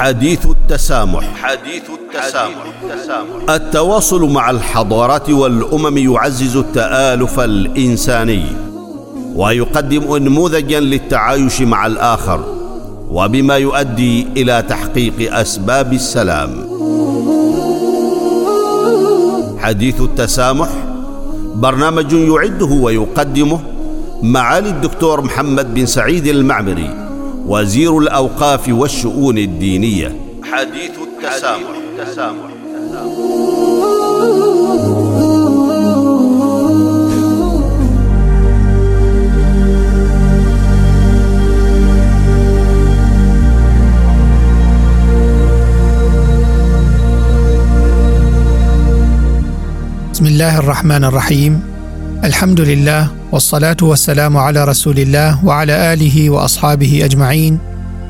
حديث التسامح. حديث التسامح. التواصل مع الحضارات والأمم يعزز التآلف الإنساني ويقدم انموذجا للتعايش مع الآخر وبما يؤدي إلى تحقيق أسباب السلام. حديث التسامح برنامج يعده ويقدمه معالي الدكتور محمد بن سعيد المعمري. وزير الأوقاف والشؤون الدينية حديث التسامح, التسامح. بسم الله الرحمن الرحيم الحمد لله والصلاة والسلام على رسول الله وعلى آله وأصحابه أجمعين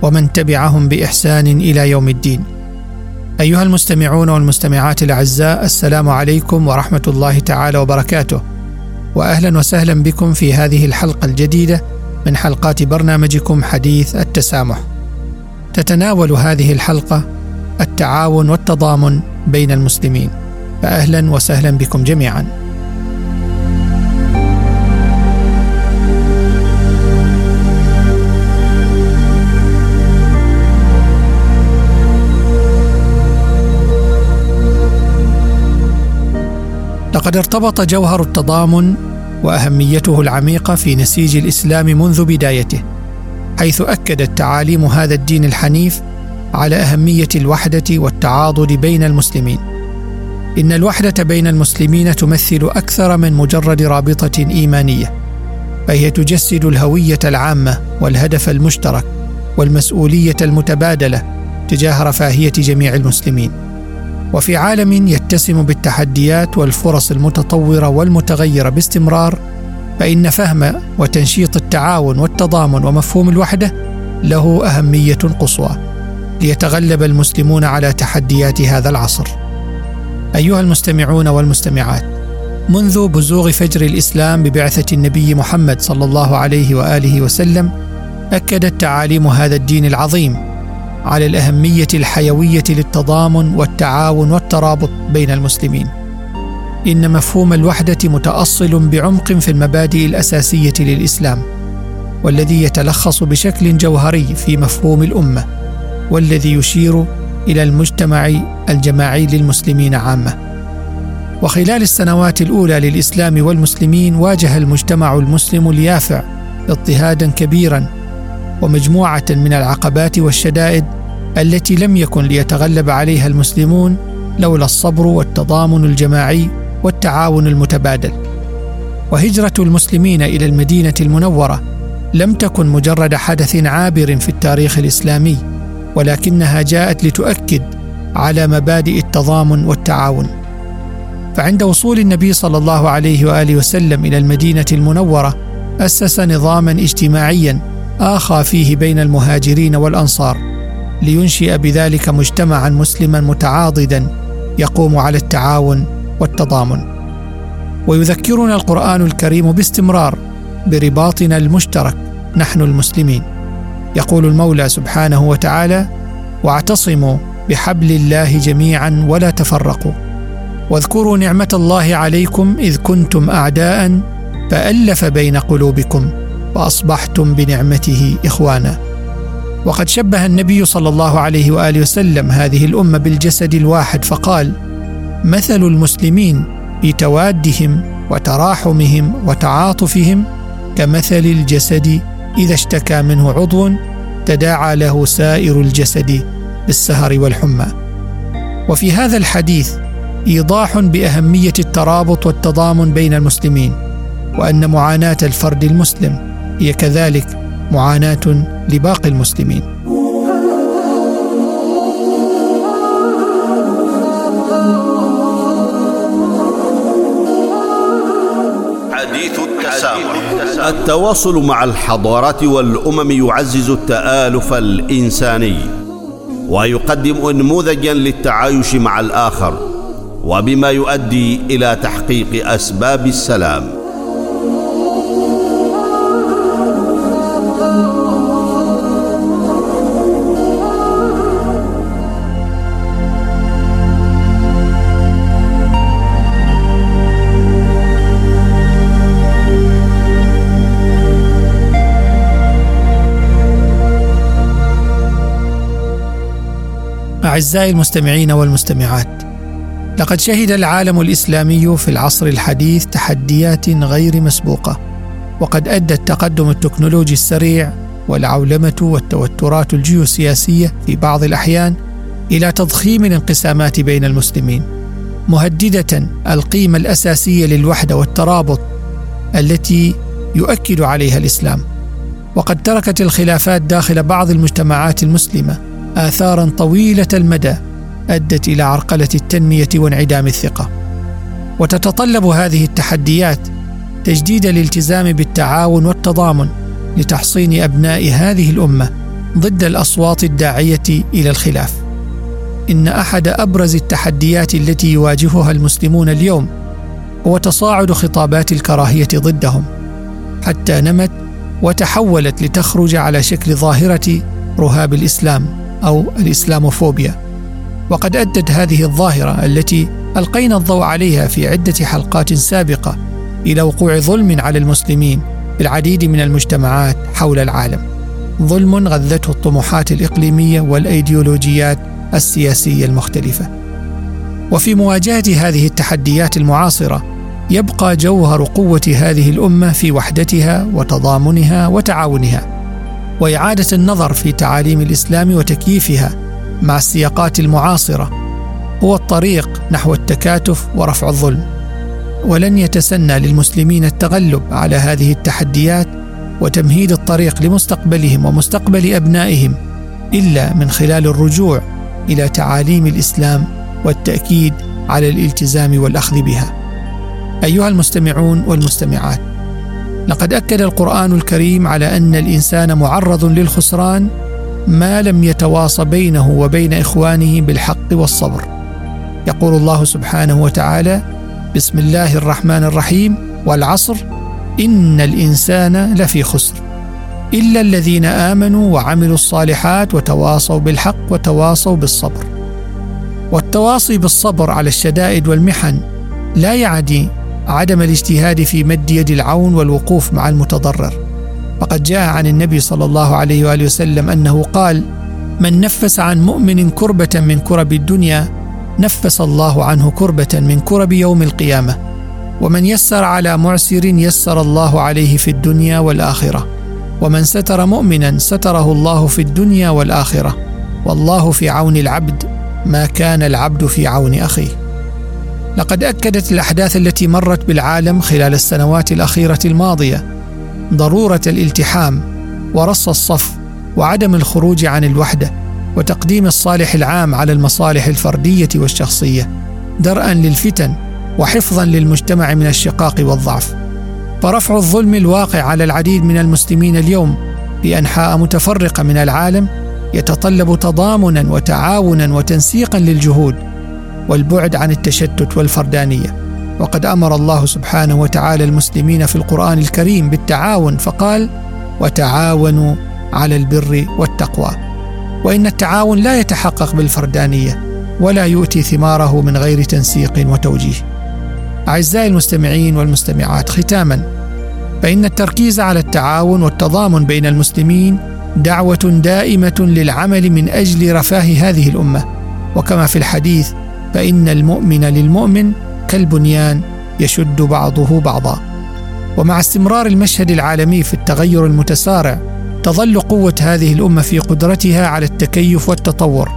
ومن تبعهم بإحسان إلى يوم الدين. أيها المستمعون والمستمعات الأعزاء السلام عليكم ورحمة الله تعالى وبركاته. واهلا وسهلا بكم في هذه الحلقة الجديدة من حلقات برنامجكم حديث التسامح. تتناول هذه الحلقة التعاون والتضامن بين المسلمين. فاهلا وسهلا بكم جميعا. لقد ارتبط جوهر التضامن وأهميته العميقة في نسيج الإسلام منذ بدايته حيث اكدت تعاليم هذا الدين الحنيف على أهمية الوحدة والتعاضد بين المسلمين. إن الوحدة بين المسلمين تمثل أكثر من مجرد رابطة إيمانية فهي تجسد الهوية العامة والهدف المشترك والمسؤولية المتبادلة تجاه رفاهية جميع المسلمين. وفي عالم يتسم بالتحديات والفرص المتطورة والمتغيرة باستمرار فإن فهم وتنشيط التعاون والتضامن ومفهوم الوحدة له أهمية قصوى ليتغلب المسلمون على تحديات هذا العصر. أيها المستمعون والمستمعات منذ بزوغ فجر الإسلام ببعثة النبي محمد صلى الله عليه وآله وسلم أكدت تعاليم هذا الدين العظيم على الأهمية الحيوية للتضامن والتعاون والترابط بين المسلمين. إن مفهوم الوحدة متأصل بعمق في المبادئ الأساسية للإسلام والذي يتلخص بشكل جوهري في مفهوم الأمة والذي يشير إلى المجتمع الجماعي للمسلمين عامة. وخلال السنوات الأولى للإسلام والمسلمين واجه المجتمع المسلم اليافع اضطهادا كبيرا ومجموعة من العقبات والشدائد التي لم يكن ليتغلب عليها المسلمون لولا الصبر والتضامن الجماعي والتعاون المتبادل. وهجرة المسلمين إلى المدينة المنورة لم تكن مجرد حدث عابر في التاريخ الإسلامي ولكنها جاءت لتؤكد على مبادئ التضامن والتعاون. فعند وصول النبي صلى الله عليه وآله وسلم إلى المدينة المنورة أسس نظاما اجتماعيا آخى فيه بين المهاجرين والأنصار لينشئ بذلك مجتمعا مسلما متعاضدا يقوم على التعاون والتضامن. ويذكرنا القرآن الكريم باستمرار برباطنا المشترك نحن المسلمين. يقول المولى سبحانه وتعالى واعتصموا بحبل الله جميعا ولا تفرقوا. واذكروا نعمة الله عليكم إذ كنتم اعداء فألف بين قلوبكم واصبحتم بنعمته إخوانا. وقد شبه النبي صلى الله عليه وآله وسلم هذه الأمة بالجسد الواحد فقال مثل المسلمين في توادهم وتراحمهم وتعاطفهم كمثل الجسد إذا اشتكى منه عضو تداعى له سائر الجسد بالسهر والحمى. وفي هذا الحديث إيضاح بأهمية الترابط والتضامن بين المسلمين وأن معاناة الفرد المسلم هي كذلك معاناة لباقي المسلمين. حديث التسامح. التواصل مع الحضارات والأمم يعزز التآلف الإنساني ويقدم انموذجا للتعايش مع الآخر وبما يؤدي إلى تحقيق أسباب السلام. أعزائي المستمعين والمستمعات لقد شهد العالم الإسلامي في العصر الحديث تحديات غير مسبوقة وقد أدى التقدم التكنولوجي السريع والعولمة والتوترات الجيوسياسية في بعض الأحيان إلى تضخيم الانقسامات بين المسلمين مهددة القيمة الأساسية للوحدة والترابط التي يؤكد عليها الإسلام وقد تركت الخلافات داخل بعض المجتمعات المسلمة آثارا طويلة المدى أدت إلى عرقلة التنمية وانعدام الثقة. وتتطلب هذه التحديات تجديد الالتزام بالتعاون والتضامن لتحصين أبناء هذه الأمة ضد الأصوات الداعية إلى الخلاف. إن أحد أبرز التحديات التي يواجهها المسلمون اليوم هو تصاعد خطابات الكراهية ضدهم حتى نمت وتحولت لتخرج على شكل ظاهرة رهاب الإسلام. أو الإسلاموفوبيا. وقد أدت هذه الظاهرة التي ألقينا الضوء عليها في عدة حلقات سابقة إلى وقوع ظلم على المسلمين في العديد من المجتمعات حول العالم. ظلم غذته الطموحات الإقليمية والأيديولوجيات السياسية المختلفة. وفي مواجهة هذه التحديات المعاصرة يبقى جوهر قوة هذه الأمة في وحدتها وتضامنها وتعاونها. وإعادة النظر في تعاليم الإسلام وتكييفها مع السياقات المعاصرة هو الطريق نحو التكاتف ورفع الظلم. ولن يتسنى للمسلمين التغلب على هذه التحديات وتمهيد الطريق لمستقبلهم ومستقبل أبنائهم إلا من خلال الرجوع إلى تعاليم الإسلام والتأكيد على الالتزام والأخذ بها. أيها المستمعون والمستمعات لقد أكد القرآن الكريم على أن الإنسان معرض للخسران ما لم يتواصى بينه وبين إخوانه بالحق والصبر. يقول الله سبحانه وتعالى بسم الله الرحمن الرحيم والعصر إن الإنسان لفي خسر. إلا الذين آمنوا وعملوا الصالحات وتواصوا بالحق وتواصوا بالصبر. والتواصي بالصبر على الشدائد والمحن لا يعني عدم الاجتهاد في مد يد العون والوقوف مع المتضرر. فقد جاء عن النبي صلى الله عليه وآله وسلم أنه قال من نفس عن مؤمن كربة من كرب الدنيا نفس الله عنه كربة من كرب يوم القيامة. ومن يسر على معسر يسر الله عليه في الدنيا والآخرة. ومن ستر مؤمنا ستره الله في الدنيا والآخرة. والله في عون العبد ما كان العبد في عون أخيه. لقد أكدت الأحداث التي مرت بالعالم خلال السنوات الأخيرة الماضية ضرورة الالتحام ورص الصف وعدم الخروج عن الوحدة وتقديم الصالح العام على المصالح الفردية والشخصية درءا للفتن وحفظا للمجتمع من الشقاق والضعف. فرفع الظلم الواقع على العديد من المسلمين اليوم في انحاء متفرقة من العالم يتطلب تضامنا وتعاونا وتنسيقا للجهود والبعد عن التشتت والفردانية. وقد أمر الله سبحانه وتعالى المسلمين في القرآن الكريم بالتعاون فقال وتعاونوا على البر والتقوى. وإن التعاون لا يتحقق بالفردانية ولا يؤتي ثماره من غير تنسيق وتوجيه. أعزائي المستمعين والمستمعات ختاما فإن التركيز على التعاون والتضامن بين المسلمين دعوة دائمة للعمل من أجل رفاه هذه الأمة. وكما في الحديث فإن المؤمن للمؤمن كالبنيان يشد بعضه بعضا. ومع استمرار المشهد العالمي في التغير المتسارع تظل قوة هذه الأمة في قدرتها على التكيف والتطور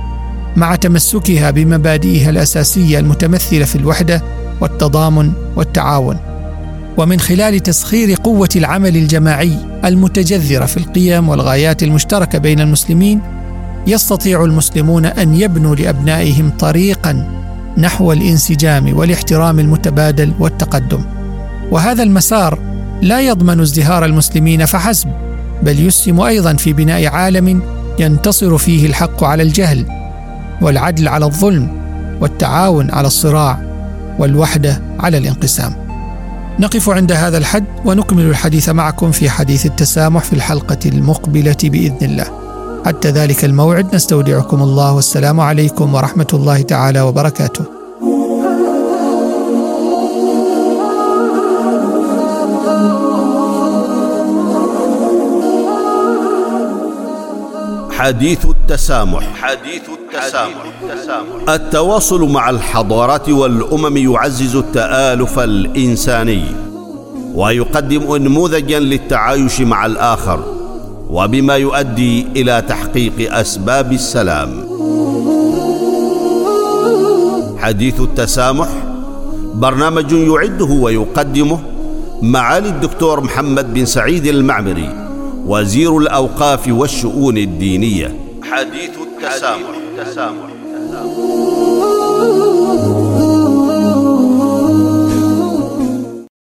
مع تمسكها بمبادئها الأساسية المتمثلة في الوحدة والتضامن والتعاون. ومن خلال تسخير قوة العمل الجماعي المتجذرة في القيم والغايات المشتركة بين المسلمين يستطيع المسلمون أن يبنوا لأبنائهم طريقا نحو الانسجام والاحترام المتبادل والتقدم. وهذا المسار لا يضمن ازدهار المسلمين فحسب بل يسهم أيضا في بناء عالم ينتصر فيه الحق على الجهل والعدل على الظلم والتعاون على الصراع والوحدة على الانقسام. نقف عند هذا الحد ونكمل الحديث معكم في حديث التسامح في الحلقة المقبلة بإذن الله. حتى ذلك الموعد. نستودعكم الله. والسلام عليكم ورحمة الله تعالى وبركاته. حديث التسامح. حديث التسامح. التسامح التواصل مع الحضارات والأمم يعزز التآلف الإنساني ويقدم انموذجا للتعايش مع الآخر. وبما يؤدي إلى تحقيق أسباب السلام حديث التسامح برنامج يعده ويقدمه معالي الدكتور محمد بن سعيد المعمري وزير الأوقاف والشؤون الدينية حديث التسامح, حديث التسامح.